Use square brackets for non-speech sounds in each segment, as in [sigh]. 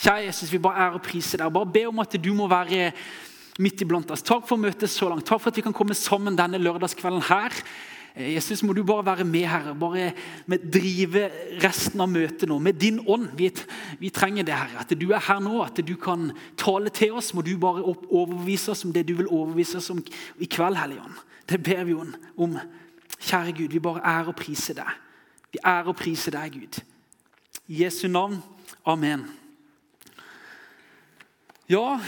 Kjære Jesus, vi bare ære og priser deg. Bare be om at du må være midt iblant oss. Takk for møtet så langt. Takk for at vi kan komme sammen denne lørdagskvelden her. Eh, Jesus, må du bare være med, Herre. Bare drive resten av møtet nå med din ånd. Vi, vi, trenger det, Herre. At du er her nå, at du kan tale til oss. Må du bare overbevise oss om det du vil overbevise oss om i kveld, Hellige Ånd. Det ber vi om. Kjære Gud, vi bare ærer og priser deg. Vi ærer og priser deg, Gud. I Jesu navn. Amen. Ja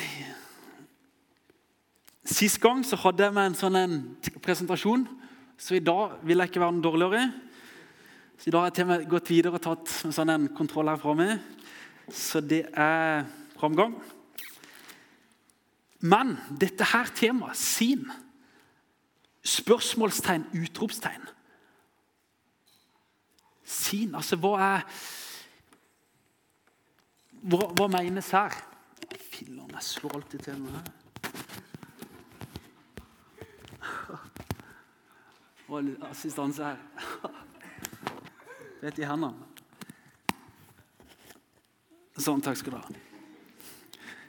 Sist gang så hadde jeg med en sånn en presentasjon, så i dag vil jeg ikke være noe dårligere. Så I dag har jeg til og med gått videre og tatt en sånn en kontroll her framme. Så det er framgang. Men dette her temaet, sin, spørsmålstegn, utropstegn Sin, altså hva er Hva, hva menes her? Filler'n, jeg slår alltid til med her. [laughs] Og assistanse her. [laughs] Rett i hendene. Sånn, takk skal du ha.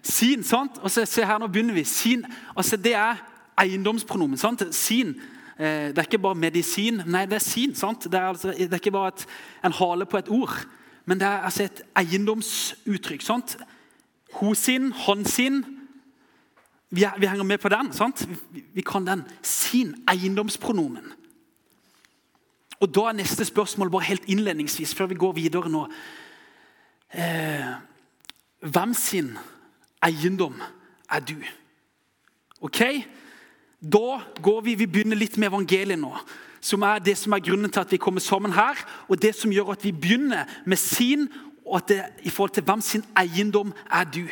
Sin, sant? Og se, se her, nå begynner vi. Sin, altså Det er eiendomspronomen. sant? Sin. Eh, det er ikke bare medisin. Nei, det er sin. sant? Det er, altså, det er ikke bare et, en hale på et ord, men det er altså et eiendomsuttrykk. sant? Hun sin, han sin. Vi, vi henger med på den. sant? Vi, vi kan den. Sin eiendomspronomen. Og Da er neste spørsmål bare helt innledningsvis, før vi går videre nå. Eh, hvem sin eiendom er du? Ok? Da går vi, vi begynner litt med evangeliet nå. Som er det som er grunnen til at vi kommer sammen her. Og det som gjør at vi begynner med sin, og at det, i forhold til hvem sin eiendom er du.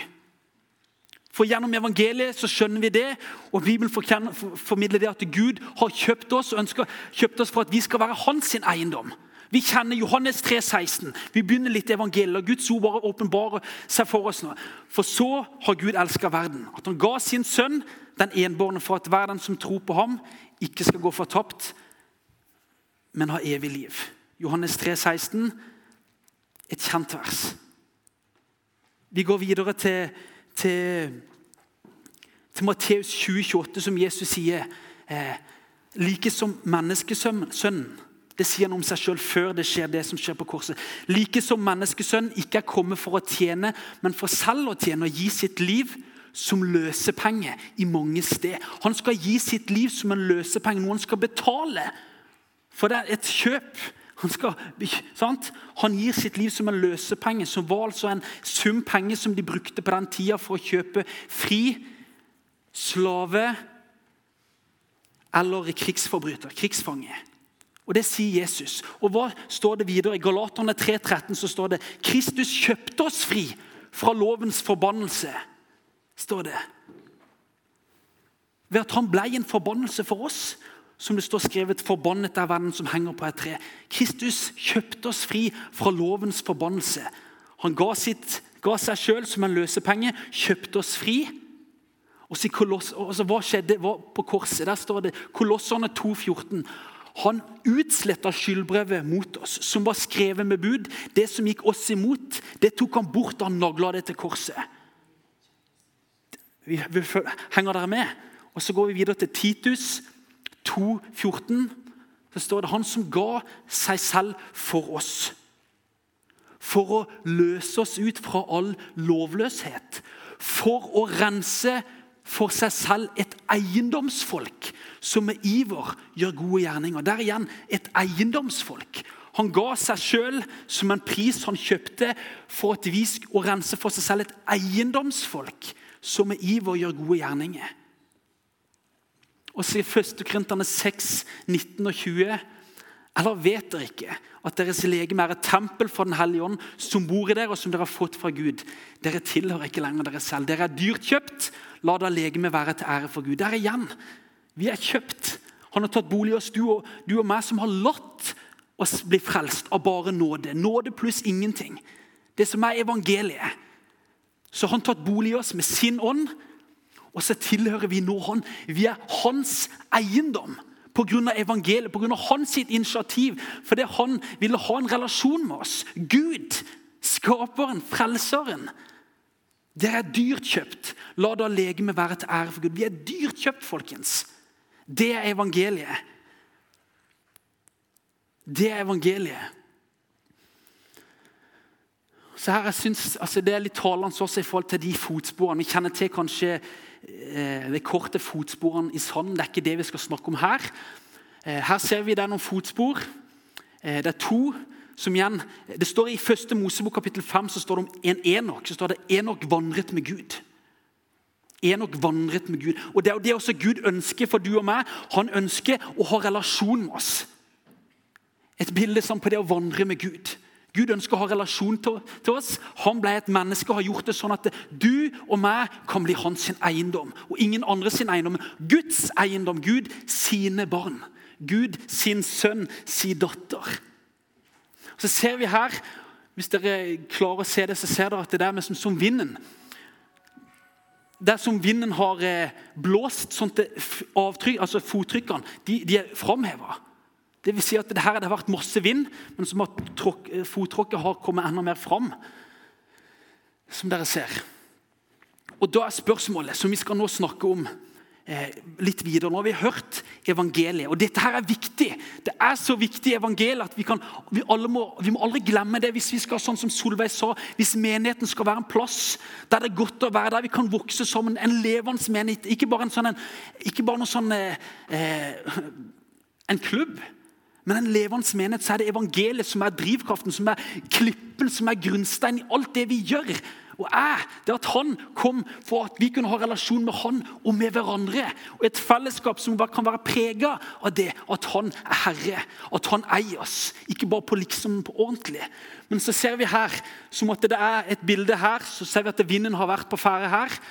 For Gjennom evangeliet så skjønner vi det, og Bibelen formidler det at Gud har kjøpt oss og ønsker kjøpt oss for at vi skal være hans eiendom. Vi kjenner Johannes 3, 16. Vi begynner litt evangeliet, og Guds ord bare åpenbarer seg for oss nå. For så har Gud elska verden, at han ga sin sønn, den enbårne, for at hver den som tror på ham, ikke skal gå fortapt, men ha evig liv. Johannes 3, 16, et kjent vers. Vi går videre til til, til Matteus 2028, som Jesus sier eh, Like som menneskesønnen Det sier han om seg sjøl før det skjer det som skjer på korset. Like som menneskesønnen ikke er kommet for å tjene, men for selv å tjene og gi sitt liv som løsepenge i mange steder. Han skal gi sitt liv som en løsepenge, noe han skal betale. For det er et kjøp han, skal, han, gir sitt liv som en løsepenge, som var altså en sum penger som de brukte på den tida for å kjøpe fri slave eller krigsforbryter, krigsfange. Og Det sier Jesus. Og hva står det videre? I Galaterne 3,13 så står det Kristus kjøpte oss fri fra lovens forbannelse. står det. Ved at han ble en forbannelse for oss som det står skrevet, 'Forbannet er verden som henger på et tre'. Kristus kjøpte oss fri fra lovens forbannelse. Han ga, sitt, ga seg sjøl som en løsepenge, kjøpte oss fri. Og så, koloss, altså, Hva skjedde på korset? Der står det Kolosserne 2,14. Han utsletta skyldbrevet mot oss, som var skrevet med bud. Det som gikk oss imot, det tok han bort, da han nagla det til korset. Vi, vi, henger dere med? Og Så går vi videre til Titus 2,14 så står det han som ga seg selv for oss. For å løse oss ut fra all lovløshet. For å rense for seg selv et eiendomsfolk som med iver gjør gode gjerninger. Der igjen et eiendomsfolk. Han ga seg sjøl som en pris han kjøpte for at vi å rense for seg selv et eiendomsfolk som med iver gjør gode gjerninger. Og så i 1. Korinterne 6, 19 og 20. Eller vet dere ikke at deres legeme er et tempel for Den hellige ånd, som bor i dere, og som dere har fått fra Gud? Dere tilhører ikke lenger dere selv. Dere er dyrt kjøpt. La da legemet være til ære for Gud. Der igjen. Vi er kjøpt. Han har tatt bolig hos du og, du og meg, som har latt oss bli frelst av bare nåde. Nåde pluss ingenting. Det som er evangeliet. Så har han tatt bolig i oss med sin ånd og så tilhører vi nå Han. Vi er hans eiendom pga. evangeliet, pga. hans sitt initiativ. Fordi han ville ha en relasjon med oss. Gud, skaperen, frelseren. Dere er dyrt kjøpt. La da legemet være til ære for Gud. Vi er dyrt kjøpt, folkens. Det er evangeliet. Det er evangeliet. Så her, jeg synes, altså Det er litt talende også i forhold til de fotsporene. Vi kjenner til kanskje eh, de korte fotsporene i sanden. Det er ikke det vi skal snakke om her. Eh, her ser vi det er noen fotspor. Eh, det er to som igjen, Det står I første Mosebok kapittel 5 så står det om en Enok. så står det Enok vandret med Gud. Enok vandret med Gud. Og Det er jo det også Gud ønsker for du og meg. Han ønsker å ha relasjon med oss. Et bilde sånn på det å vandre med Gud. Gud ønsker å ha relasjon til, oss. Han ble et menneske og har gjort det sånn at du og meg kan bli hans eiendom. Og ingen andre sin eiendom. Guds eiendom. Gud sine barn. Gud sin sønn, sin datter. Så ser vi her, Hvis dere klarer å se det, så ser dere at det er som, som vinden. Der som vinden har eh, blåst, sånn at avtrykk, altså fottrykkene de, de er framheva. Det vil si at det her har vært masse vind, men som at fottråkket har kommet enda mer fram. Som dere ser. Og Da er spørsmålet som vi skal nå snakke om eh, litt videre. Nå har vi hørt evangeliet, og dette her er viktig. Det er så viktig evangeliet at vi, kan, vi, må, vi må aldri glemme det hvis vi skal, sånn som Solveig sa, hvis menigheten skal være en plass der det er godt å være der vi kan vokse sammen. en, en levende menighet. Ikke bare, en sånn, en, ikke bare noe sånn eh, eh en klubb. Men en levende menighet så er det evangeliet som er drivkraften, som er klippen, som er grunnsteinen i alt det vi gjør. Og jeg, det at Han kom for at vi kunne ha relasjon med Han og med hverandre. Og Et fellesskap som kan være prega av det at Han er Herre, at Han eier oss. Ikke bare på liksom på ordentlig. Men så ser vi her som at det er et bilde her, så ser vi at vinden har vært på ferde her.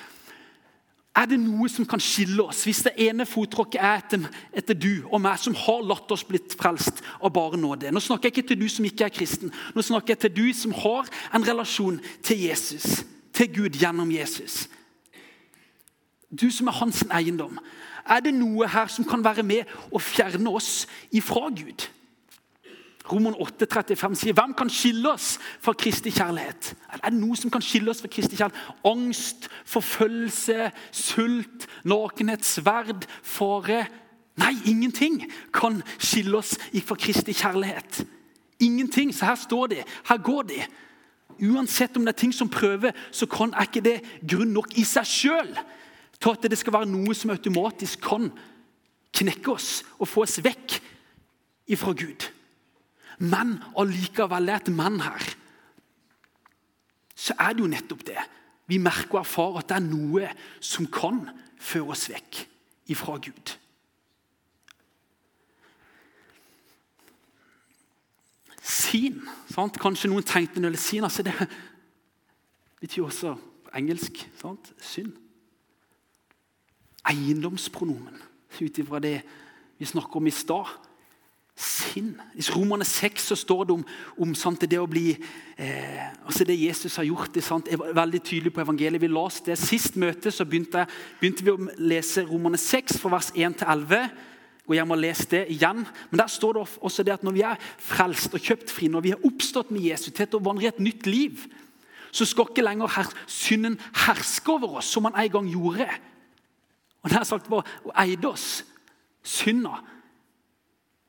Er det noe som kan skille oss hvis det ene fottråkket er etter, etter, du og meg, som har latt oss blitt frelst av bare nåde? Nå snakker jeg ikke til du som ikke er kristen. Nå snakker jeg til du som har en relasjon til Jesus, til Gud gjennom Jesus. Du som er hans eiendom. Er det noe her som kan være med å fjerne oss ifra Gud? Roman 8, 35 sier hvem kan skille oss fra Kristi kjærlighet? Er det noe som kan skille oss fra Kristi kjærlighet? Angst, forfølgelse, sult, nakenhet, sverd, fare? Nei, ingenting kan skille oss fra Kristi kjærlighet. Ingenting. Så her står de. Her går de. Uansett om det er ting som prøver, så kan er ikke det grunn nok i seg sjøl til at det skal være noe som automatisk kan knekke oss og få oss vekk ifra Gud. Men allikevel er et men her. Så er det jo nettopp det. Vi merker og erfarer at det er noe som kan føre oss vekk ifra Gud. Sin. Sant? Kanskje noen tenkte når det sin. Altså det betyr også engelsk sant? synd. Eiendomspronomen, ut ifra det vi snakker om i stad sinn. I Romerne 6 så står det om, om sant, det å bli eh, altså Det Jesus har gjort, det sant, er veldig tydelig på evangeliet. Vi las det Sist møte så begynte, begynte vi å lese Romerne 6 fra vers 1 til 11. Gå hjem og les det igjen. Men der står det også det at når vi er frelst og kjøpt fri, når vi har oppstått med Jesus til å vandre i et nytt liv, så skal ikke lenger her, synden herske over oss, som han en gang gjorde. Og det er sagt var, eide oss. Synda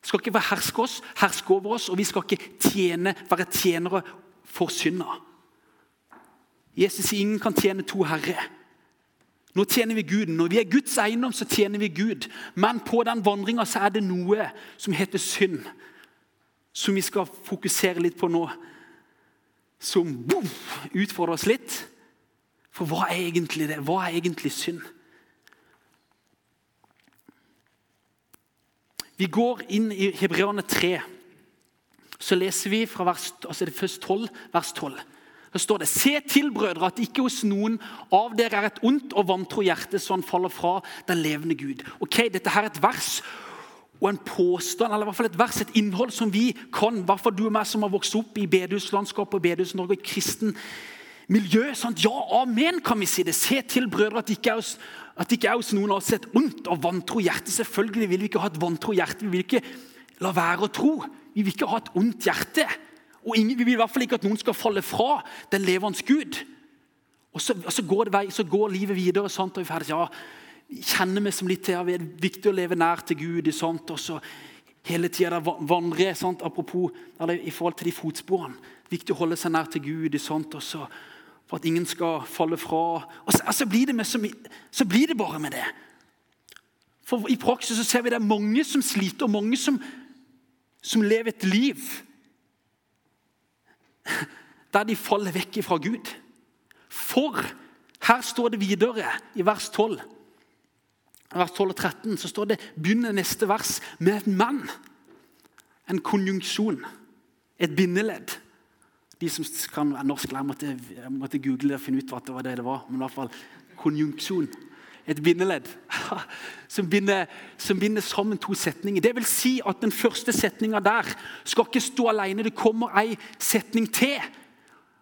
skal ikke herske oss, herske over oss, og vi skal ikke tjene, være tjenere for synda. Jesus sier ingen kan tjene to herrer. Nå tjener vi Gud. Når vi er Guds eiendom, så tjener vi Gud. Men på den vandringa er det noe som heter synd, som vi skal fokusere litt på nå. Som boom, utfordrer oss litt. For hva er egentlig det? Hva er egentlig synd? Vi går inn i Hebreane 3. Så leser vi fra vers, altså det først 12, vers 12. Så står det Se til, brødre, at ikke hos noen av dere er et ondt og vantro hjerte, så han faller fra den levende Gud. Ok, Dette her er et vers og en påstand, eller i hvert fall et vers, et innhold som vi kan, i hvert fall du og meg som har vokst opp i bedehuslandskapet og bedehus-Norge, i kristen miljø. Sant? Ja, amen, kan vi si det. Se til, brødre, at ikke er hos at det ikke er hos noen av oss et ondt og vantro hjerte. Selvfølgelig vil vi ikke ha et vantro hjerte. Vi vil ikke la være å tro. Vi vil ikke ha et ondt hjerte. Og ingen, Vi vil i hvert fall ikke at noen skal falle fra den levende Gud. Og så, og så, går, vei, så går, livet videre. Sant? og vi ferdig, ja, kjenner meg som litt til, ja, Det er viktig å leve nær til Gud. Sant? og så hele tida vandre. Sant? Apropos eller, i forhold til de fotsporene. Viktig å holde seg nær til Gud. Sant? og så For at ingen skal falle fra. Og så, altså blir det så, så blir det bare med det. For I praksis så ser vi det er mange som sliter, og mange som, som lever et liv der de faller vekk fra Gud. For her står det videre i vers 12 vers 12 og 13 så står det, begynner neste vers med et mann. En konjunksjon. Et bindeledd. De som kan norsk, jeg måtte, jeg måtte google det og finne ut hva det var. det det var, Men i hvert fall konjunksjon. Et bindeledd [laughs] som binder, som binder sammen to setninger. Det vil si at den første setninga der skal ikke stå alene. Det kommer ei setning til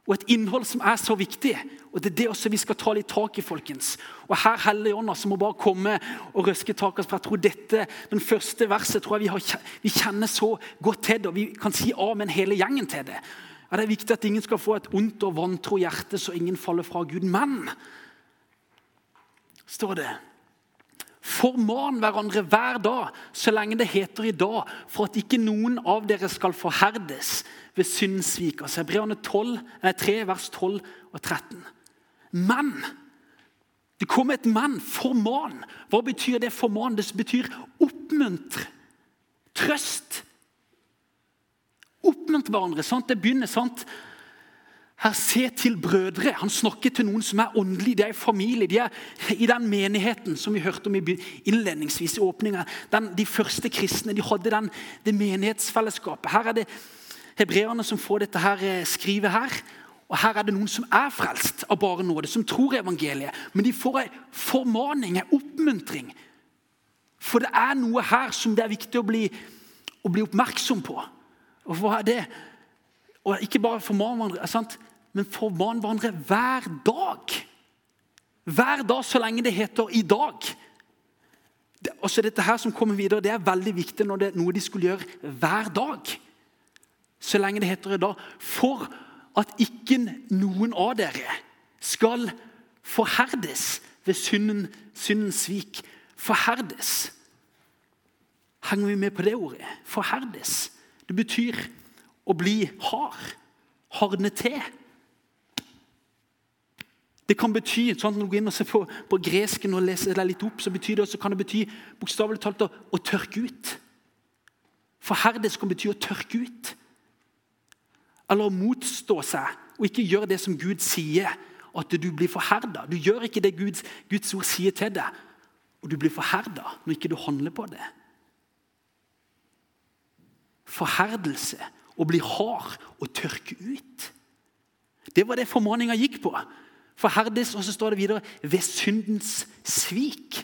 og et innhold som er så viktig. Og Det er det også vi skal ta litt tak i. folkens. Og Her Hellige Ånd altså må bare komme og røske tak oss. for jeg tror dette, Den første verset tror jeg vi, har, vi kjenner så godt til det, og vi kan si amen hele gjengen til det. Ja, det er viktig at ingen skal få et ondt og vantro hjerte, så ingen faller fra Gud. Men, står det Forman hverandre hver dag, så lenge det heter i dag, for at ikke noen av dere skal forherdes ved syndssvik. Altså Hebreerne 3, vers 12 og 13. Men det kommer et men. Forman. Hva betyr det forman? Det betyr oppmuntre. Trøst. Oppmuntre hverandre. sant? Det begynner sant? Her, Se til brødre. Han snakker til noen som er åndelige. De er i familie. De er i den menigheten som vi hørte om innledningsvis i åpninga. De første kristne de hadde den, det menighetsfellesskapet. Her er det hebreerne som får dette her, eh, skrivet her. Og Her er det noen som er frelst av bare nåde, som tror evangeliet. Men de får en formaning, en oppmuntring. For det er noe her som det er viktig å bli, å bli oppmerksom på. Og hva er det? Og Ikke bare forman hverandre, men forman hverandre hver dag. Hver dag så lenge det heter 'i dag'. Det, også dette her som kommer videre, det er veldig viktig når det er noe de skulle gjøre hver dag. Så lenge det heter i dag. For at ikke noen av dere skal forherdes ved synden, syndens svik. Forherdes. Henger vi med på det ordet? Forherdes. Det betyr å bli hard. Hardne til. Det kan bety, sånn Når du går inn og ser på, på gresken og leser deg litt opp, så betyr det også, kan det bety bokstavelig talt å, å tørke ut. Forherdes kan bety å tørke ut. Eller å motstå seg og ikke gjøre det som Gud sier. At du blir forherda. Du gjør ikke det Guds, Guds ord sier til deg. Og du blir forherda når ikke du handler på det. Forherdelse. Å bli hard og tørke ut. Det var det formaninga gikk på. Forherdes, og så står det videre ved syndens svik.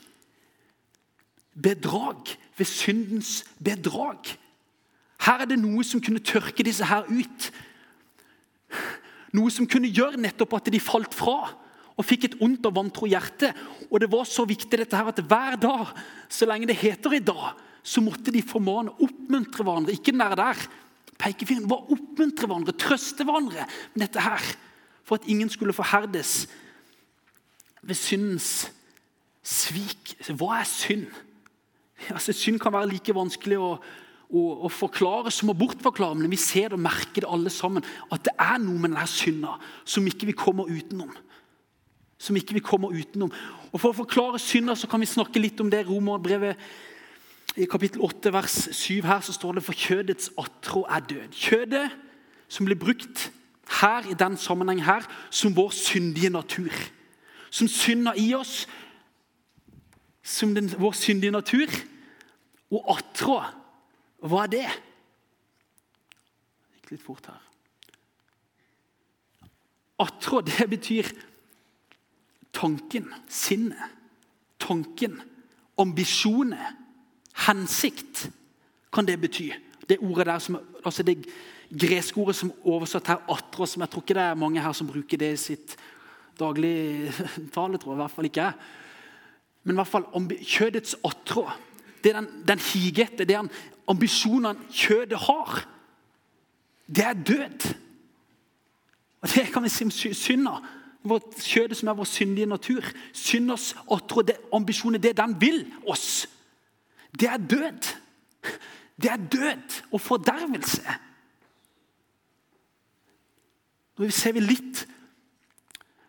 Bedrag. Ved syndens bedrag. Her er det noe som kunne tørke disse her ut. Noe som kunne gjøre nettopp at de falt fra og fikk et ondt og vantro hjerte. Og det var så viktig dette her at hver dag, så lenge det heter i dag, så måtte de formane, oppmuntre hverandre. Ikke den der, der pekefingeren, var oppmuntre hverandre, trøste hverandre med dette her. For at ingen skulle forherdes ved syndens svik. Hva er synd? Altså, synd kan være like vanskelig å å, å forklare som å bortforklare, men vi ser det og merker det alle sammen. At det er noe med denne synda som ikke vi kommer utenom. Som ikke vi kommer utenom. Og For å forklare synda så kan vi snakke litt om det. Romerbrevet i kapittel 8 vers 7 her så står det for kjødets atro er død. Kjødet som blir brukt her i den sammenheng her som vår syndige natur. Som synda i oss, som den, vår syndige natur. Og atro, hva er det? Gikk litt fort her. Atro, det betyr tanken, sinnet. Tanken, ambisjoner, hensikt kan det bety. Det ordet der som, altså det greske ordet som oversatt her, atros, som jeg tror ikke det er mange her som bruker det i sitt daglige tale, tror jeg. I hvert fall ikke jeg. Men i hvert fall kjødets atrå. Det er den, den higete, det er ambisjonene kjødet har, det er død. Og Det kan vi si om synda. Kjødet som er vår syndige natur. Synders atrå, det, ambisjonen, det den vil oss. Det er død. Det er død og fordervelse. Nå ser vi litt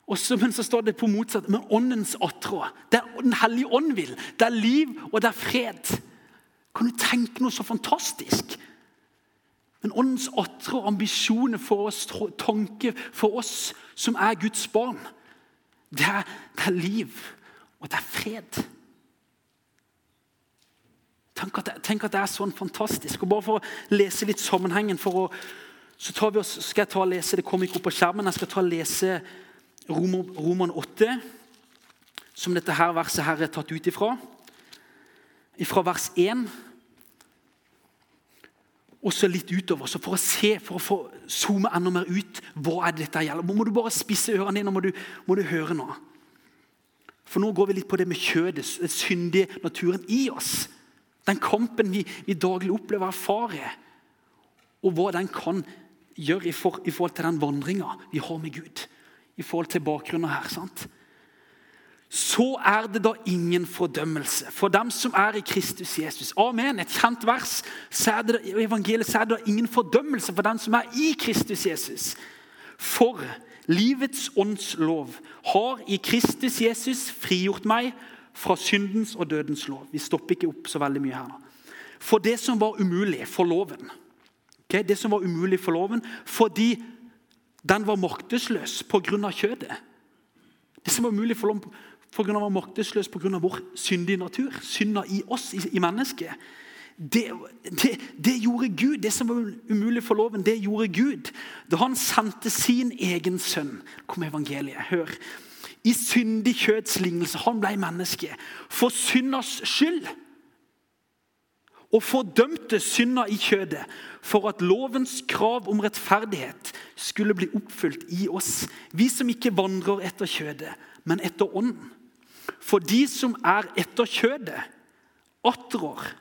også, men så står det på motsatt med åndens åtrå. Det er Den hellige ånd vil. Det er liv, og det er fred. Kan du tenke noe så fantastisk? Men åndens åtrå ambisjoner for oss, tanke for oss som er Guds barn, det er, det er liv, og det er fred. Tenk at, det, tenk at, det, er sånn fantastisk. Og Bare for å lese litt sammenhengen å, så oss, skal jeg ta og lese, Det kommer ikke opp på skjermen. Jeg skal ta og lese Roman 8, som dette her verset her er tatt ut ifra. Fra vers 1 og så litt utover. Så for å se, for å få zoome enda mer ut, hva er det dette gjelder? Må du bare spisse ørene dine, må du, må du høre nå. For nå går vi litt på det med kjødet, den syndige naturen i oss. Den kampen vi, vi daglig opplever og erfarer. Og hva den kan gjøre i, for, i forhold til den vandringa vi har med Gud. I forhold til bakgrunnen her. sant? Så er det da ingen fordømmelse for dem som er i Kristus Jesus. Amen. Et kjent vers. Er det, I evangeliet så er det da ingen fordømmelse for dem som er i Kristus Jesus. For livets åndslov har i Kristus Jesus frigjort meg fra syndens og dødens lov. Vi stopper ikke opp så veldig mye her. For det som var umulig for loven. Okay? Det som var umulig for loven fordi den var maktesløs pga. kjødet. Det som var umulig for loven pga. være maktesløs pga. vår syndige natur. Synda i oss, i, i mennesket. Det, det, det, gjorde Gud. Det som var umulig for loven, det gjorde Gud. Da han sendte sin egen sønn. Kom evangeliet, hør i syndig kjøds lignelse. Han ble menneske for synders skyld. Og fordømte synda i kjødet for at lovens krav om rettferdighet skulle bli oppfylt i oss, vi som ikke vandrer etter kjødet, men etter ånden. For de som er etter kjødet, atrer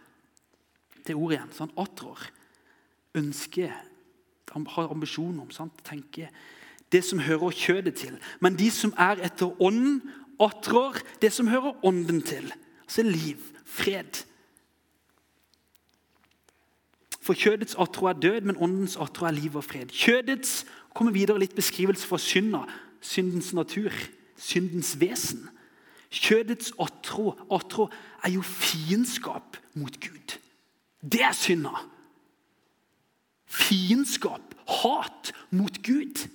Det ordet igjen. sånn Atrer. Ønsker, har ambisjoner om, tenker det som hører kjødet til. Men de som er etter ånden, atrer det som hører ånden til. Altså liv, fred. For kjødets atro er død, men åndens atro er liv og fred. Kjødets kommer videre litt beskrivelse fra synda, syndens natur, syndens vesen. Kjødets atro, atro er jo fiendskap mot Gud. Det er synda. Fiendskap, hat mot Gud.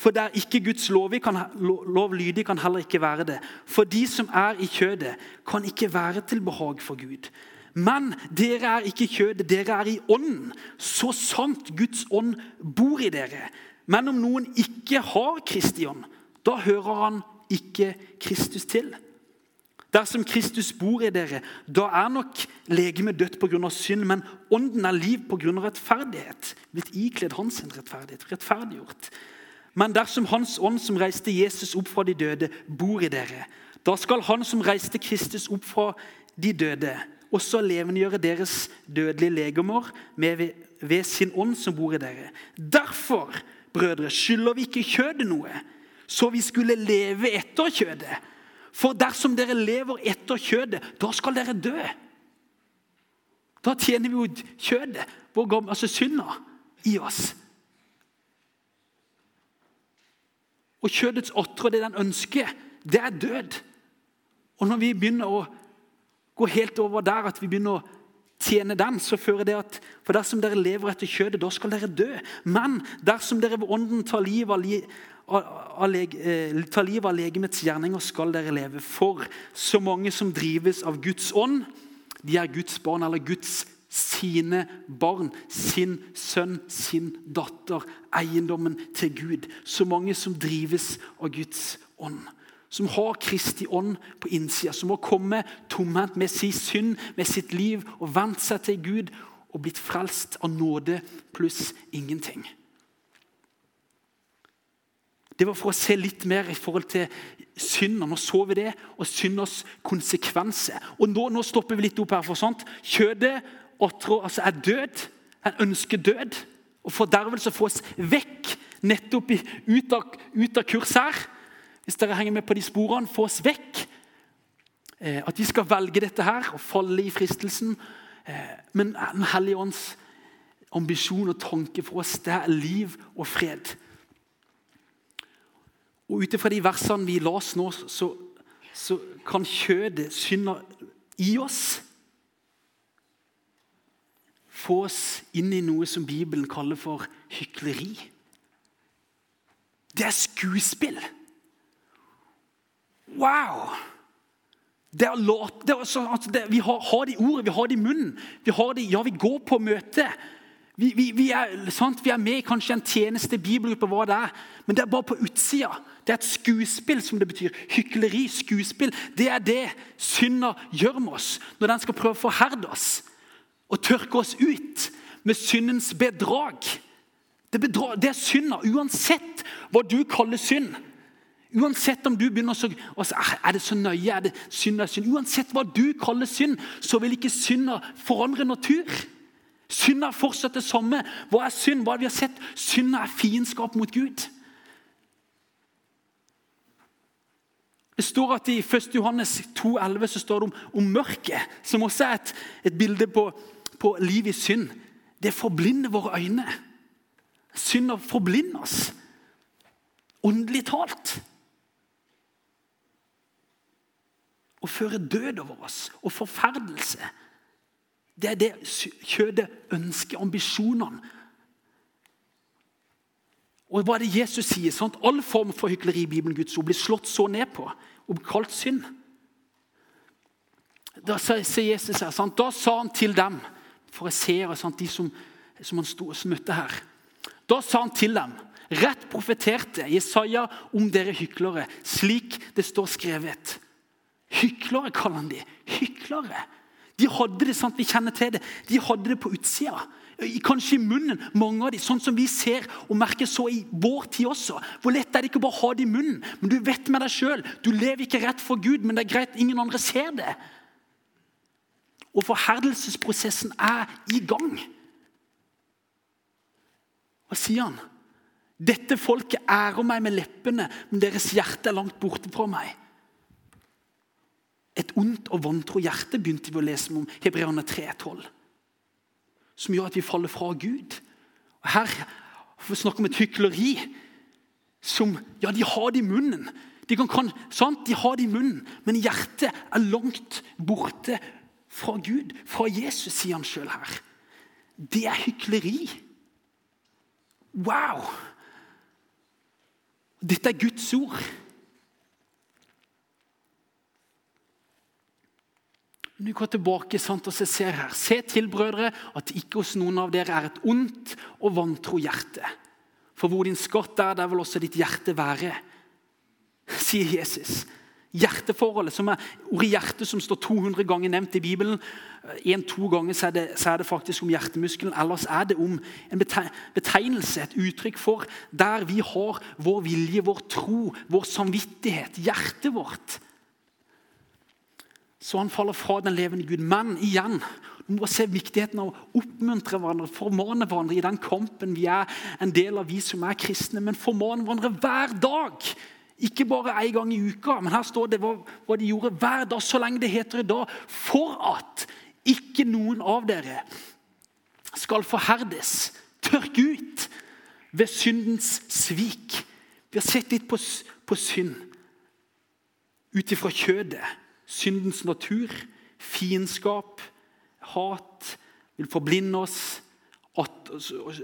For der ikke Guds lov, kan, lov lydig, kan heller ikke være det. For de som er i kjødet, kan ikke være til behag for Gud. Men dere er ikke kjødet, dere er i ånden. Så sant Guds ånd bor i dere. Men om noen ikke har Kristi ånd, da hører han ikke Kristus til. Dersom Kristus bor i dere, da er nok legemet dødt pga. synd, men ånden er liv pga. rettferdighet. Blitt ikledd hans rettferdighet, rettferdiggjort. Men dersom Hans ånd, som reiste Jesus opp fra de døde, bor i dere, da skal Han som reiste Kristus opp fra de døde, også levendegjøre deres dødelige legemer ved, ved sin ånd som bor i dere. Derfor, brødre, skylder vi ikke kjødet noe, så vi skulle leve etter kjødet. For dersom dere lever etter kjødet, da skal dere dø. Da tjener vi jo kjødet, altså synda, i oss. Og kjødets åtre, det den ønsker, det er død. Og når vi begynner å gå helt over der, at vi begynner å tjene den, så fører det at For dersom dere lever etter kjødet, da skal dere dø. Men dersom dere ved ånden tar livet av, li, eh, tar liv av legemets gjerninger, skal dere leve. For så mange som drives av Guds ånd, de er Guds barn, eller Guds sine barn, sin sønn, sin datter, eiendommen til Gud. Så mange som drives av Guds ånd. Som har Kristi ånd på innsida. Som har kommet tomhendt med sin synd, med sitt liv, og vent seg til Gud og blitt frelst av nåde pluss ingenting. Det var for å se litt mer i forhold til synd. Nå så vi det, og synders konsekvenser. Og nå, nå, stopper vi litt opp her. for sånt. Kjødet åtrå altså er død. Han ønsker død og fordervelse få oss vekk nettopp ut av, ut av kurs her. hvis dere henger med på de sporene, få oss vekk. Eh, at vi skal velge dette her og falle i fristelsen. Eh, men Den hellige ånds ambisjon og tanke for oss, det er liv og fred. Og Ut ifra de versene vi las nå, så, så kan kjødet, synde i oss, få oss inn i noe som Bibelen kaller for hykleri. Det er skuespill. Wow! Det er låt, det er også, altså det, vi har, har det i ordet, vi har det i munnen. Vi har det, ja, vi går på møte. Vi, vi, vi, er, vi er med i kanskje en tjeneste, bibelgruppe, hva det er. Men det er bare på utsida. Det er et skuespill, som det betyr. Hykleri, skuespill. Det er det synda gjør med oss når den skal prøve å forherde oss og tørke oss ut med syndens bedrag. Det, bedrag, det er synda, uansett hva du kaller synd. Uansett om du begynner å altså, Er det så nøye? Er det synd er synd? Uansett hva du kaller synd, så vil ikke synda forandre natur. Synda er fortsatt det samme. Hva er synd? Hva har vi har sett? Synda er fiendskap mot Gud. Det står at I 1. Johannes 2,11 så står det om, om, mørket, som også er et, et bilde på, på liv i synd. Det forblinder våre øyne. Synder forblinder oss. Åndelig talt. Å føre død over oss og forferdelse. Det er det kjødet ønsker, ambisjonene. Og hva er det Jesus sier? Sånn All form for hykleri i Bibelen Guds ord blir slått så ned på og kalt synd. Da sier Jesus her, sant? da sa han til dem Ser de som, som han stod, og møtte her. Da sa han til dem Rett profeterte Jesaja om dere hyklere, slik det står skrevet. Hyklere kaller han de. Hyklere. De hadde det sant, vi kjenner til det, de hadde det på utsida. Kanskje i munnen, mange av de, sånn som vi ser og merker så i vår tid også. Hvor lett er det ikke bare å ha det i munnen, men du vet med deg sjøl. Du lever ikke rett for Gud, men det er greit, ingen andre ser det. Og forherdelsesprosessen er i gang. Hva sier han? Dette folket ærer meg med leppene, men deres hjerte er langt borte fra meg. Et ondt og vantro hjerte begynte vi å lese om Hebreane 3,12. Som gjør at vi faller fra Gud. Og Her får vi snakke om et hykleri som Ja, de har det i munnen. De, kan, sant? de har det i munnen, men hjertet er langt borte fra Gud. Fra Jesus, sier han sjøl her. Det er hykleri. Wow! Dette er Guds ord. Du går tilbake sant, og ser her. Se til, brødre, at ikke hos noen av dere er et ondt og vantro hjerte. For hvor din skatt er, der vil også ditt hjerte være, sier Jesus. Hjerteforholdet, som er ordet hjerte som står 200 ganger nevnt i Bibelen. En-to ganger så er, det, så er, det, faktisk om hjertemuskelen. Ellers er det om en betegnelse, et uttrykk for der vi har vår vilje, vår tro, vår samvittighet, hjertet vårt så han faller fra den levende Gud. Men igjen, vi må se viktigheten av å oppmuntre hverandre, formane hverandre i den kampen vi er en del av, vi som er kristne. Men formane hverandre hver dag. Ikke bare én gang i uka, men her står det hva, hva de gjorde hver dag, så lenge det heter i dag. For at ikke noen av dere skal forherdes, tørke ut ved syndens svik. Vi har sett litt på, på synd ut ifra kjødet syndens natur, fiendskap, hat, vil forblinde oss. At,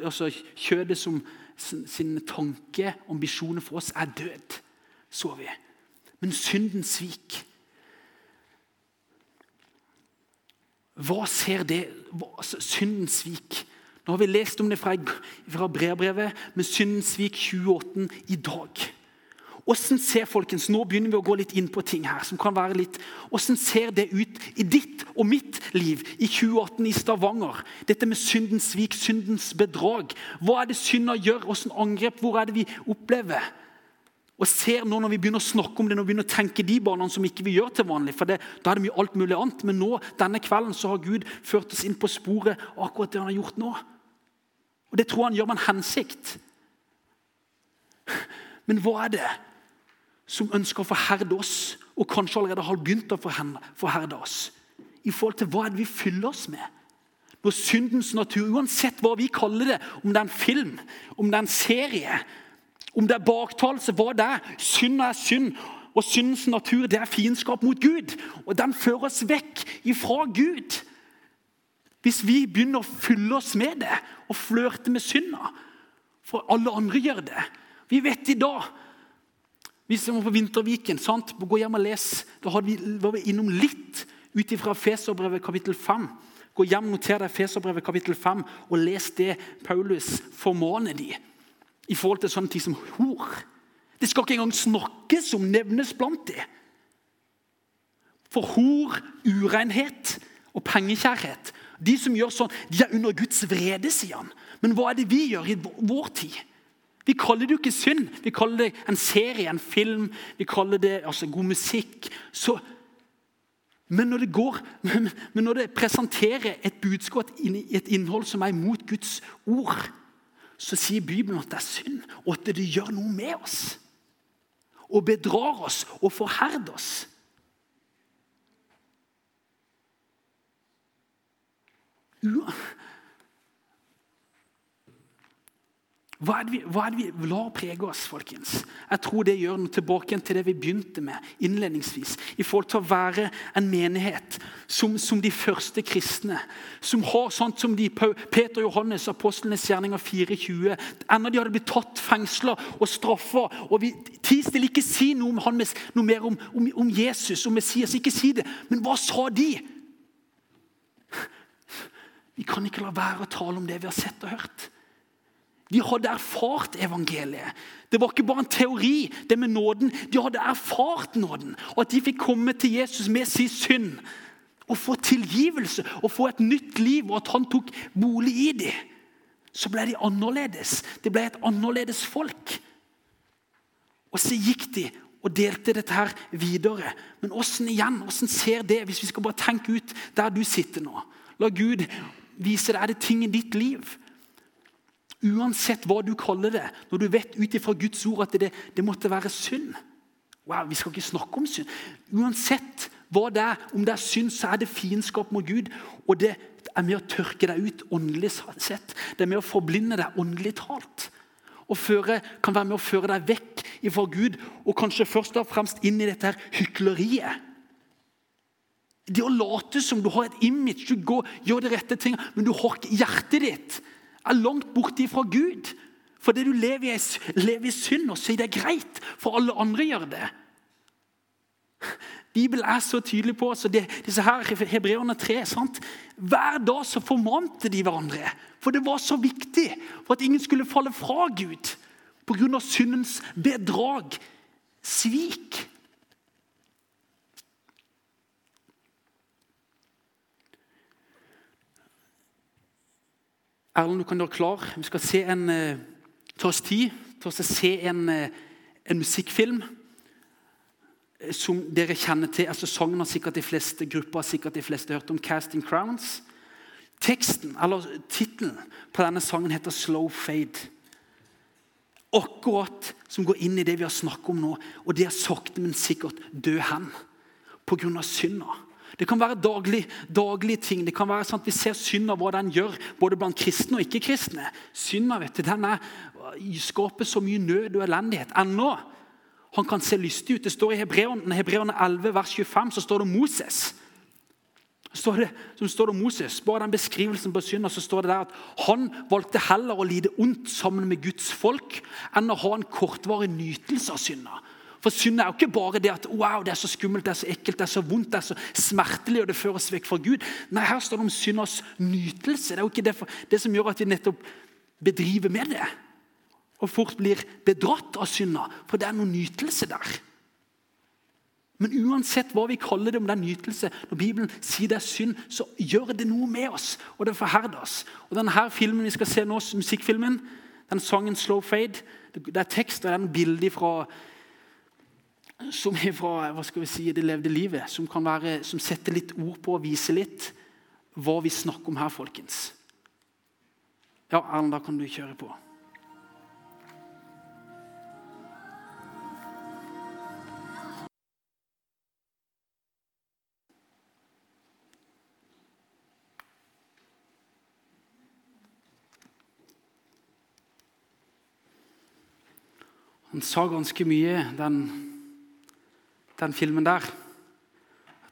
altså, kjødet som sin tanke, ambisjoner for oss, er død, så vi. Men syndens svik Hva ser det altså, Syndens svik. Nå har vi lest om det fra, fra brevbrevet, med syndens svik 28 i dag. Hvordan ser folkens, Nå begynner vi å gå litt inn på ting her. som kan være litt, Hvordan ser det ut i ditt og mitt liv i 2018 i Stavanger? Dette med syndens svik, syndens bedrag. Hva er det synda gjør? Hvordan angrep? Hvor er det vi opplever? Og ser nå Når vi begynner å snakke om det, når vi begynner å tenke de barna som ikke vi gjør til vanlig, for det, da er det mye alt mulig annet, men nå, denne kvelden så har Gud ført oss inn på sporet akkurat det han har gjort nå. Og Det tror han gjør med en hensikt. Men hva er det som ønsker å forherde oss, og kanskje allerede har begynt å forherde oss. I forhold til hva er det vi fyller oss med? Når syndens natur, uansett hva vi kaller det, om det er en film, om det er en serie, om det er baktalelse, hva det er Synd er synd, og syndens natur det er fiendskap mot Gud. Og den fører oss vekk ifra Gud. Hvis vi begynner å fylle oss med det og flørte med synda, for alle andre gjør det Vi vet i dag Vi som var på Vinterviken, sant? gå hjem og les. Da var vi innom litt ut ifra Feserbrevet kapittel 5. Gå hjem, Noter deg Feserbrevet kapittel 5 og les det Paulus formaner de i forhold til sånne ting som hor. Det skal ikke engang snakkes om, nevnes blant dem. For hor, urenhet og pengekjærhet De som gjør sånn, de er under Guds vrede, sier han. Men hva er det vi gjør i vår tid? Vi kaller det jo ikke synd. Vi kaller det en serie, en film, vi kaller det altså, god musikk. Så, men, når det går, men, men når det presenterer et budskap, et innhold som er imot Guds ord, så sier Bibelen at det er synd, og at det gjør noe med oss. Og bedrar oss og forherder oss. Hva er, vi, hva er, det vi, lar prege oss, folkens? Jeg tror det gjør noe tilbake til det vi begynte med innledningsvis. I forhold til å være en menighet som, som de første kristne. Som har sånt som de, Peter Johannes, apostlenes gjerninger 24. Enda de hadde blitt tatt, fengsla og straffa. Og vi tis til ikke si noe, han, noe mer om, om, om Jesus, om Messias. Ikke si det. Men hva sa de? Vi kan ikke la være å tale om det vi har sett og hørt. De hadde erfart evangeliet. Det var ikke bare en teori, det med nåden. De hadde erfart nåden. Og at de fikk komme til Jesus med sin synd og få tilgivelse og få et nytt liv, og at han tok bolig i dem. Så ble de annerledes. Det ble et annerledes folk. Og så gikk de og delte dette her videre. Men åssen igjen? Hvordan ser det, hvis vi skal bare tenke ut der du sitter nå? La Gud vise deg er det ting i ditt liv Uansett hva du kaller det, når du vet ut ifra Guds ord at det, det, måtte være synd. Wow, Vi skal ikke snakke om synd. Uansett hva det er, om det er synd, så er det fiendskap mot Gud. Og det er med å tørke deg ut åndelig sett. Det er med å forblinde deg åndelig talt. Og føre, kan være med å føre deg vekk ifra Gud, og kanskje først og fremst inn i dette her hykleriet. Det å late som du har et image, du går, gjør de rette tingene, men du har ikke hjertet ditt er langt borte fra Gud. Fordi du lever i, lever i synd, og sier det er greit, for alle andre gjør det. Bibelen er så tydelig på altså det, disse her Hebreerne tre. Sant? Hver dag så formante de hverandre. For det var så viktig for at ingen skulle falle fra Gud pga. syndens bedrag, svik. Erlend, du kan gjøre klar. Vi skal se en, uh, ta oss tid til å se en, uh, en, musikkfilm eh, som dere kjenner til. altså Sangen har sikkert de fleste grupper har sikkert de fleste hørt om. 'Casting Crowns'. Teksten, eller Tittelen på denne sangen heter 'Slow Fade'. Akkurat som går inn i det vi har snakket om nå. Og det er sakte, men sikkert død hen pga. synda. Det kan være daglig, daglige ting. Det kan være sånn at Vi ser synda, hva den gjør, både blant kristne og ikke-kristne. Synda vet du, den er, skaper så mye nød og elendighet. Ennå han kan se lystig ut. Det står I Hebreerne 11, vers 25 så står det Moses. Står det, som står det Moses, Bare den beskrivelsen på synda, så står det der at han valgte heller å lide ondt sammen med Guds folk enn å ha en kortvarig nytelse av synda. For synd er jo ikke bare det at wow, det er så skummelt, det er så ekkelt, det er så vondt, det er så smertelig, og det fører oss vekk fra Gud. Nei, Her står det om synders nytelse. Det er jo ikke det, for, det som gjør at vi nettopp bedriver med det. Og fort blir bedratt av synda, for det er noe nytelse der. Men uansett hva vi kaller det, om det er nytelse, når Bibelen sier det er synd, så gjør det noe med oss, og det forherder oss. Og denne filmen vi skal se nå, musikkfilmen, den sangen 'Slow Fade', det er tekst og det er en bilde fra som er fra hva skal vi si, det levde livet, som, kan være, som setter litt ord på og viser litt hva vi snakker om her, folkens. Ja, Erlend, da kan du kjøre på. Han sa ganske mye, den den filmen der.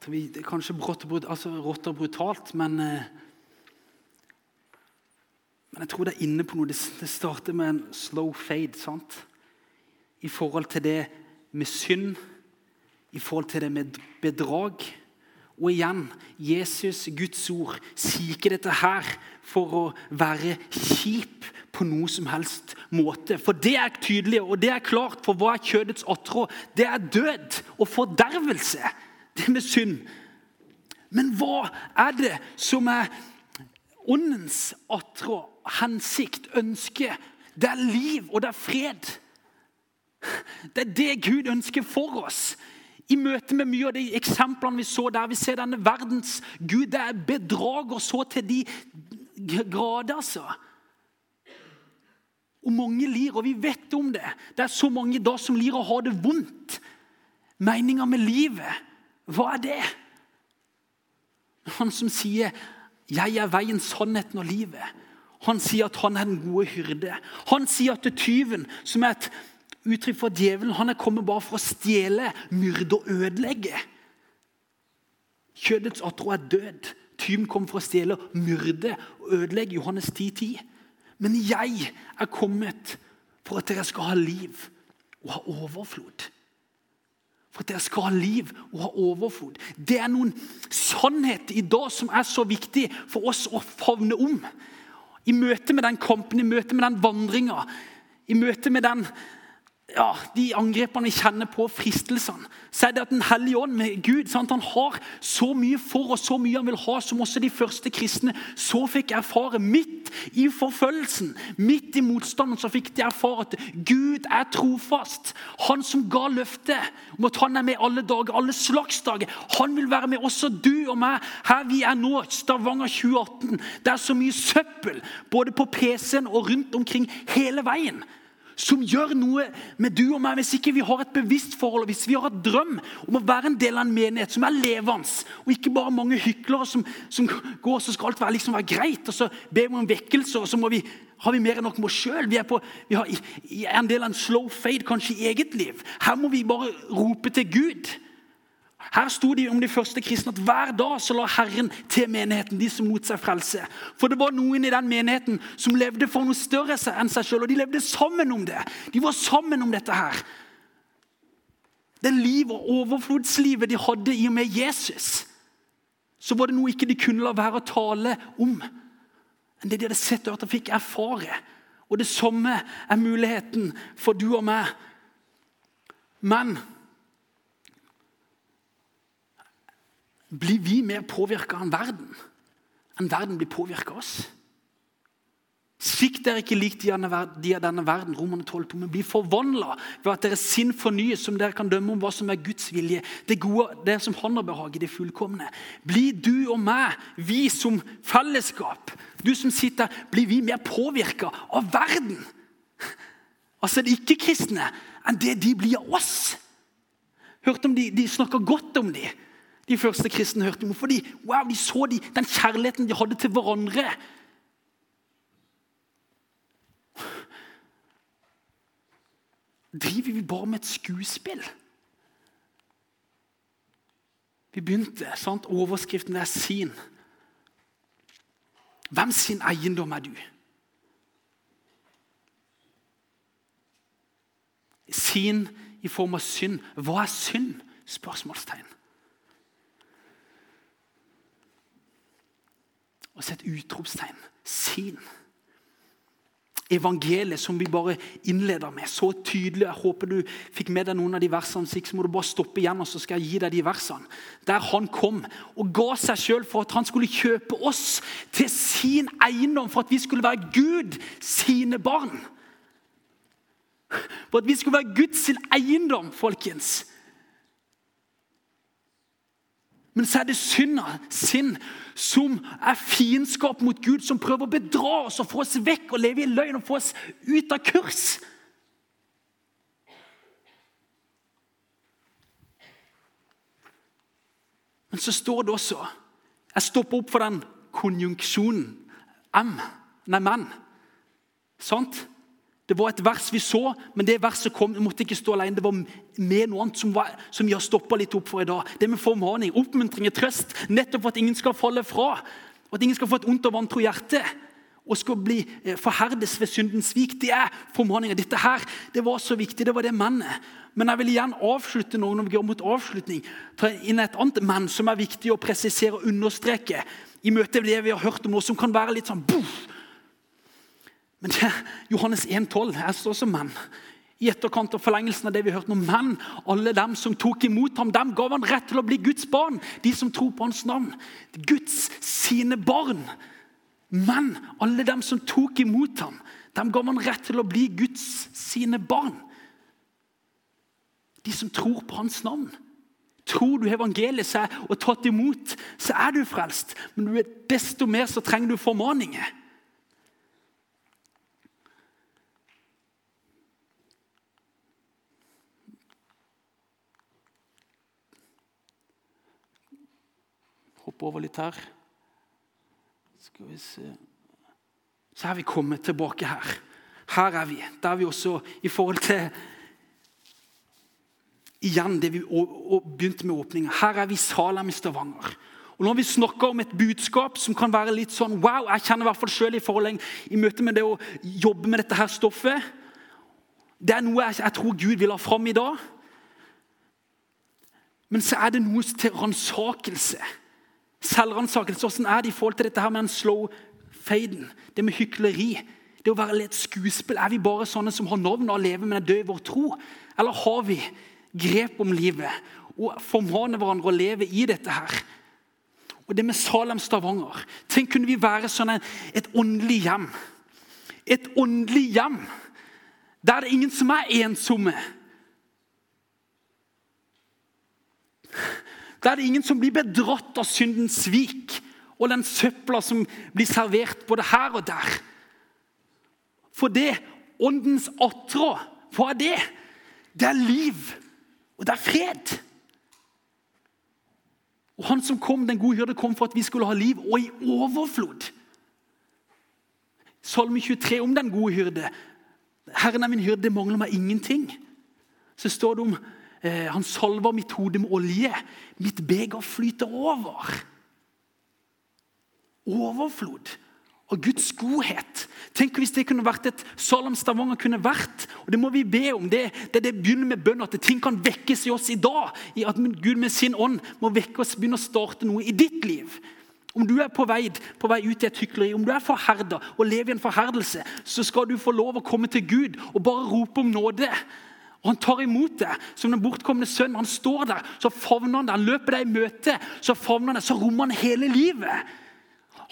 Vi, det er kanskje rått og, altså, rått og brutalt, men, eh, men jeg tror det er inne på noe. Det, det starter med en slow fade. sant? I forhold til det med synd, i forhold til det med bedrag. Og igjen, Jesus, Guds ord, sier ikke dette her for å være kjip på noe som helst måte. For det er tydelig, og det er klart for hva er kjødets åtrå. Det er død og fordervelse. Det med synd. Men hva er det som er åndens åtrå, hensikt, ønske? Det er liv, og det er fred. Det er det Gud ønsker for oss. I møte med mye av de eksemplene vi så der vi ser denne verdens Gud, det er bedrager så til de grader, altså. Og mange lir, og vi vet om det. Det er så mange da som lir og har det vondt. Meninga med livet, hva er det? Han som sier 'Jeg er veien, sannheten og livet'. Han sier at han er den gode hyrde. Han sier at det er tyven, som er et uttrykk for djevelen, han er kommet bare for å stjele, myrde og ødelegge. Kjødets atro er død. Tyven kom for å stjele, myrde og ødelegge. Johannes 10, 10. Men jeg er kommet for at dere skal ha liv og ha overflod. For at dere skal ha liv og ha overflod. Det er noen sannhet i dag som er så viktig for oss å favne om. I møte med den kampen, i møte med den vandringa, i møte med den ja, de angrepene vi kjenner på, fristelsene, så er det at Den hellige ånd med Gud sant? han har så mye for og så mye han vil ha, som også de første kristne så fikk erfare. Midt i forfølgelsen, midt i motstanden, så fikk de erfare at Gud er trofast. Han som ga løftet om at han er med alle dager, alle slags dager. Han vil være med også du og meg her vi er nå, Stavanger 2018. Det er så mye søppel, både på PC-en og rundt omkring hele veien som gjør noe med du og meg hvis ikke vi har et bevisst forhold, hvis vi har et drøm om å være en del av en menighet som er levende, og ikke bare mange hyklere som, som går så skal alt være, liksom være greit, og så ber vi om vekkelse, og så vi, har vi mer enn nok med oss sjøl. Vi, vi er en del av en slow fade kanskje i eget liv. Her må vi bare rope til Gud. Her sto det om de første kristne at hver dag så la Herren til menigheten de som mot seg frelse. For det var noen i den menigheten som levde for noe større enn seg sjøl. Og de levde sammen om det. De var sammen om dette her. Det liv og overflodslivet de hadde i og med Jesus, så var det noe ikke de kunne la være å tale om. Enn det de hadde sett og hørt og fikk erfare. Og det samme er muligheten for du og meg. Men blir vi mer påvirka enn verden? Enn verden blir påvirka oss? Svikt dere ikke lik de av denne verden, Romerne 12, men bli forvandla ved at deres sinn fornyes, som dere kan dømme om hva som er Guds vilje. Det gode, det som Han har behag i, det fullkomne. Bli du og meg, vi som fellesskap, du som sitter blir vi mer påvirka av verden? Altså de ikke-kristne enn det de blir av oss. Hørte om de, de snakker godt om dem de første kristne hørte om. Fordi wow, de så de, den kjærligheten de hadde til hverandre. Driver vi bare med et skuespill? Vi begynte, sant? Overskriften er 'sin'. Hvem sin eiendom er du? Sin i form av synd. Hva er synd? Spørsmålstegn. Og sett utropstegn. Sin. Evangeliet som vi bare innleder med, så tydelig. Jeg håper du fikk med deg noen av de versene. Så ikke må du bare stoppe igjen, og så skal jeg gi deg de versene. Der han kom og ga seg sjøl for at han skulle kjøpe oss til sin eiendom, for at vi skulle være Gud sine barn. For at vi skulle være Guds eiendom, folkens. Men så er det synda, sinn, som er fiendskap mot Gud, som prøver å bedra oss og få oss vekk og leve i løgn og få oss ut av kurs. Men så står det også Jeg stopper opp for den konjunksjonen. M. Nei, men. Sant? Det var et vers vi så, men det verset kom, vi måtte ikke stå alene. Det var med noe annet som, var, som har stoppa litt opp for i dag. Det med formaning, oppmuntring og trøst. Nettopp for at ingen skal falle fra. Og at ingen skal få et ondt og vantro hjerte. Og skal bli eh, forherdes ved syndens svik. Det er formaninga. Dette her, det var så viktig. Det var det mennet. Men jeg vil igjen avslutte noe når vi går mot avslutning, ta inn et annet menn som er viktig å presisere og understreke i møte med det vi har hørt om nå, som kan være litt sånn boff, men det, Johannes 1,12 jeg står som mann. I etterkant av forlengelsen av det vi hørte om menn, alle dem som tok imot ham, dem gav han rett til å bli Guds barn. De som tror på hans navn. Guds sine barn. Men alle dem som tok imot ham, dem gav han rett til å bli Guds sine barn. De som tror på hans navn. Tror du evangeliet seg og tatt imot, så er du frelst. Men desto mer så trenger du formaninger. Hoppe over litt her. Skal vi se Så er vi kommet tilbake her. Her er vi. Der er vi også i forhold til Igjen det vi begynte med åpninga. Her er vi i Salem i Stavanger. Og Nå har vi snakker om et budskap som kan være litt sånn wow, Jeg kjenner i hvert fall selv i forhold i møte med det å jobbe med dette her stoffet. Det er noe jeg, jeg tror Gud vil ha fram i dag. Men så er det noe til ransakelse. Selvransakelse. Hvordan er det i forhold til dette her med den slow faden? Det med hykleri. Det å være litt skuespill. Er vi bare sånne som har navn og lever, men er døde i vår tro? Eller har vi grep om livet og formaner hverandre å leve i dette her? Og det med Salem Stavanger. Tenk kunne vi være sånn et åndelig hjem. Et åndelig hjem der det er ingen som er ensomme. Da er det ingen som blir bedratt av syndens svik og den søpla som blir servert både her og der. For det, åndens attrå, hva er det? Det er liv, og det er fred. Og Han som kom, den gode hyrde, kom for at vi skulle ha liv, og i overflod. Salme 23 om den gode hyrde. Herren er min hyrde, det mangler meg ingenting. Så står det om han salver mitt hode med olje. Mitt beger flyter over. Overflod av Guds godhet. Tenk hvis det kunne vært et Salam Stavanger kunne vært. og Det må vi be om. Det, det, det begynner med bønn, at ting kan vekkes i oss i dag. i At Gud med sin ånd må vekke oss, begynne å starte noe i ditt liv. Om du er på vei, på vei ut i et hykleri, om du er forherda og lever i en forherdelse, så skal du få lov å komme til Gud og bare rope om nåde. Og Han tar imot det som den bortkomne sønnen. Han står der, så favner han det. Han løper deg i møte, så favner han det, så rommer han hele livet.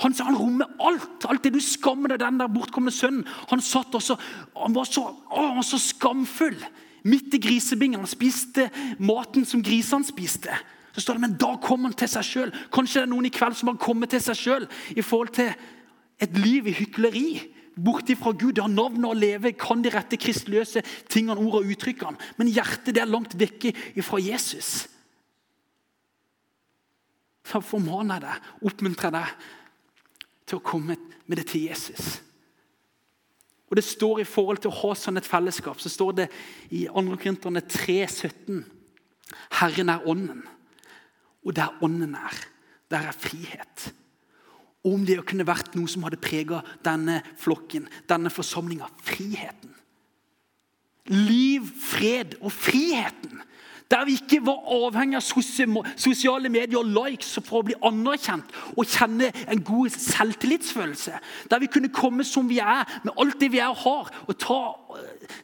Han, han rommer alt. Alt det du skammer deg den der bortkomne sønnen. Han satt også, han var så, å, han var så skamfull midt i grisebingen. Han spiste maten som grisene spiste. Så står det, Men da kom han til seg sjøl. Kanskje det er noen i kveld som har kommet til seg sjøl i forhold til et liv i hykleri bort ifra Gud. Det har navnet å leve, kan de rette kristeløse tingene, ord og uttrykkene. Men hjertet det er langt vekke fra Jesus. Så formaner jeg deg, oppmuntrer deg til å komme med det til Jesus. Og Det står i forhold til å ha sånn et fellesskap, så står det i 2. Korinterne 3,17 Herren er ånden, og der ånden er, der er frihet om det kunne vært noe som hadde prega denne flokken, denne forsamlinga. Friheten. Liv, fred og friheten. Der vi ikke var avhengig av sosiale medier og likes for å bli anerkjent og kjenne en god selvtillitsfølelse. Der vi kunne komme som vi er, med alt det vi er og har, og ta,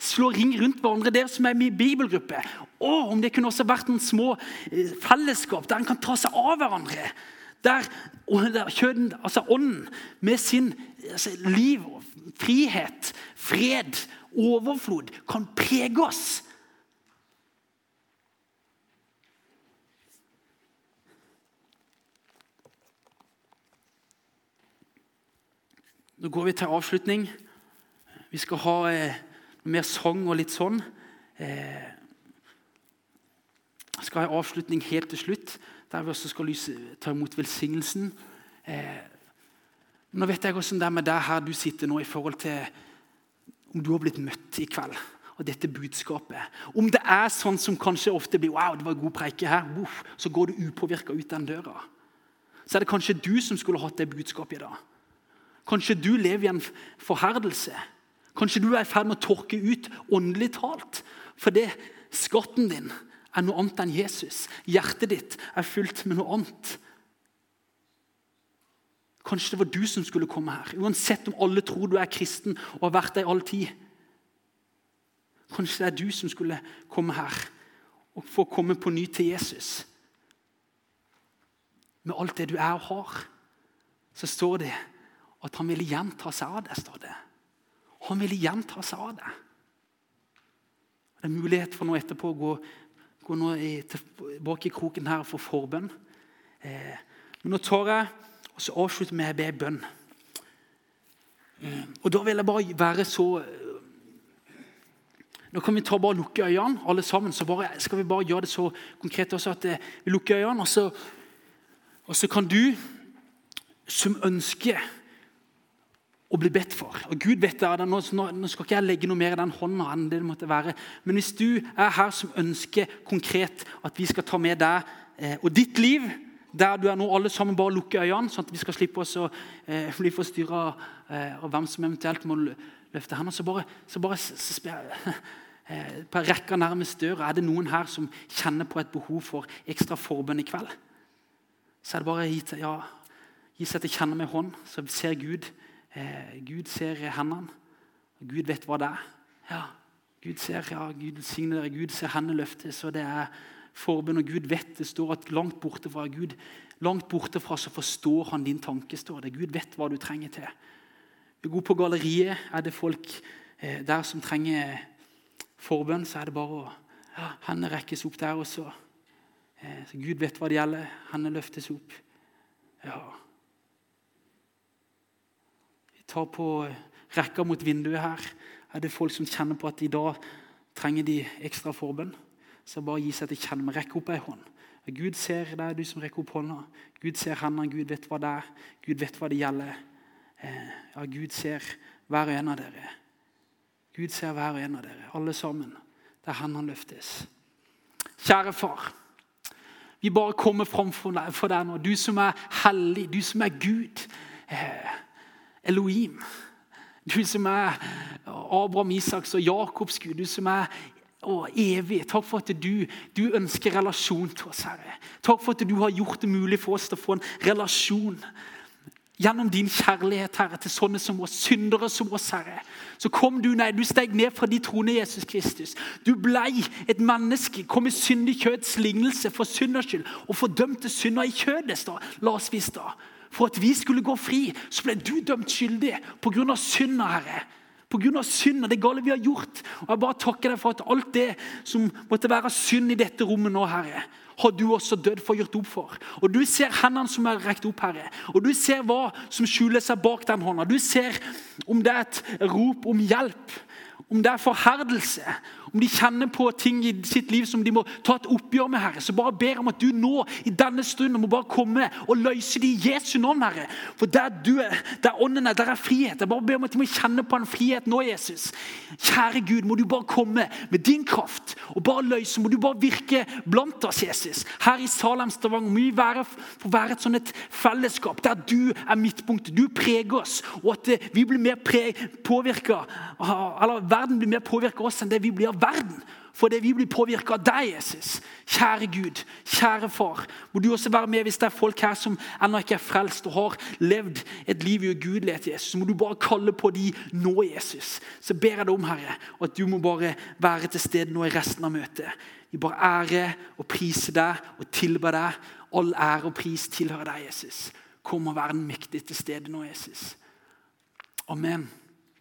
slå ring rundt hverandre. Det som er min bibelgruppe. Og om det kunne også vært noen små eh, fellesskap der en kan ta seg av hverandre. Der, kjøden, altså ånden, med sin altså, liv, frihet, fred, overflod, kan prege oss. Nå går vi til avslutning. Vi skal ha eh, mer sang og litt sånn. Eh, skal ha avslutning helt til slutt der vi også skal ta imot velsignelsen. Eh, nå vet jeg hvordan det er med deg her du sitter nå i forhold til om du har blitt møtt i kveld av dette budskapet. Om det er sånn som kanskje ofte blir wow, det var en god preike her, Uff, så går du upåvirka ut den døra. Så er det kanskje du som skulle hatt det budskapet i dag. Kanskje du lever i en forherdelse. Kanskje du er i ferd med å tørke ut åndelig talt. For det skatten din er noe annet enn Jesus. Hjertet ditt er fylt med noe annet. Kanskje det var du som skulle komme her. Uansett om alle tror du er kristen og har vært det i all tid. Kanskje det er du som skulle komme her og få komme på ny til Jesus. Med alt det du er og har, så står det at han vil gjenta seg av det. står det. Han vil gjenta seg av det. Det er mulighet for nå etterpå å gå, gå nå i, tilbake i kroken her få forbønn. Eh, men nå tar jeg og så avslutter med å be bønn. Eh, og da vil jeg bare være så nå kan vi ta bare lukke øynene, alle sammen. Så bare, skal vi bare gjøre det så konkret også at eh, vi lukker øynene. Og så, og så kan du, som ønsker å bli bedt for og Gud vet det, nå, nå skal ikke jeg legge noe mer i den hånda enn det det måtte være. Men hvis du er her som ønsker konkret at vi skal ta med deg eh, og ditt liv der du er nå, alle sammen bare lukke øynene, sånn at vi skal slippe oss å eh, bli forstyrra eh, av hvem som eventuelt må løfte hendene. Så bare, så bare så spør jeg eh, på rekka nærmest døra, er det noen her som kjenner på et behov for ekstra forbønn i kveld? Så er det bare å gi seg til kjenne med hånd, så ser Gud. Eh, Gud ser hendene. Gud vet hva det er. Ja, Gud ser, ja, Gud dere. Gud ser hendene løftes, og det er forbønn. Og Gud vet det står at langt borte fra Gud, langt borte fra så forstår han din tanke. står det. Gud vet hva du trenger til. Vi går på galleriet. Er det folk eh, der som trenger forbønn, så er det bare å ja, Hendene rekkes opp der også. Eh, så Gud vet hva det gjelder. Hendene løftes opp. Ja. Tar på rekka mot vinduet her. Er det folk som kjenner på at i dag trenger de ekstra forbønn? Så bare gi seg til kjenne med rekk opp ei hånd. Gud ser deg, du som rekker opp hånda. Gud ser hendene, Gud vet hva det er. Gud vet hva det gjelder. Eh, ja, Gud ser hver og en av dere. Gud ser hver og en av dere, alle sammen. Det er hendene løftes. Kjære far. Vi bare kommer fram for deg nå. Du som er hellig, du som er Gud. Elohim. Du som er Abraham, Isaks og Jakobs Gud. Du som er å, evig. Takk for at du, du, ønsker relasjon til oss, Herre. Takk for at du har gjort det mulig for oss til å få en relasjon. Gjennom din kjærlighet Herre, til sånne som oss, syndere som oss, Herre. Så kom du nei, du steg ned fra de trone Jesus Kristus. Du blei et menneske, kom i syndig kjøds lignelse for synders skyld. Og fordømte synder i kjødet, la oss visst da. For at vi skulle gå fri, så ble du dømt skyldig pga. synda, Herre. Pga. synda, det gale vi har gjort. Og Jeg bare takker deg for at alt det som måtte være synd i dette rommet nå, Herre, har du også dødd for og gjort opp for. Og Du ser hendene som er rekt opp, Herre. Og du ser hva som skjuler seg bak den hånda. Du ser om det er et rop om hjelp, om det er forherdelse, om de kjenner på ting i sitt liv som de må ta et oppgjør med, Herre, så bare ber om at du nå i denne stunden må bare komme og løse det i Jesu navn, Herre. For der du er, der ånden er, der er frihet. Jeg bare ber om at de må kjenne på en frihet nå, Jesus. Kjære Gud, må du bare komme med din kraft og bare løse. Må du bare virke blant oss, Jesus. Her i Salem, Stavanger må vi være, få være et sånn et fellesskap der du er midtpunktet. Du preger oss, og at vi blir mer påvirka, eller verden blir mer påvirka oss enn det vi blir av verden. Fordi vi blir påvirka av deg, Jesus. Kjære Gud, kjære far. Må du også være med hvis det er folk her som ennå ikke er frelst og har levd et liv i ugudelighet. Jesus. Må du bare kalle på de nå, Jesus. Så ber jeg deg om, Herre, at du må bare være til stede nå i resten av møtet. Vi bare ære og prise deg og tilbe deg. All ære og pris tilhører deg, Jesus. Kom og vær den mektige til stede nå, Jesus. Amen.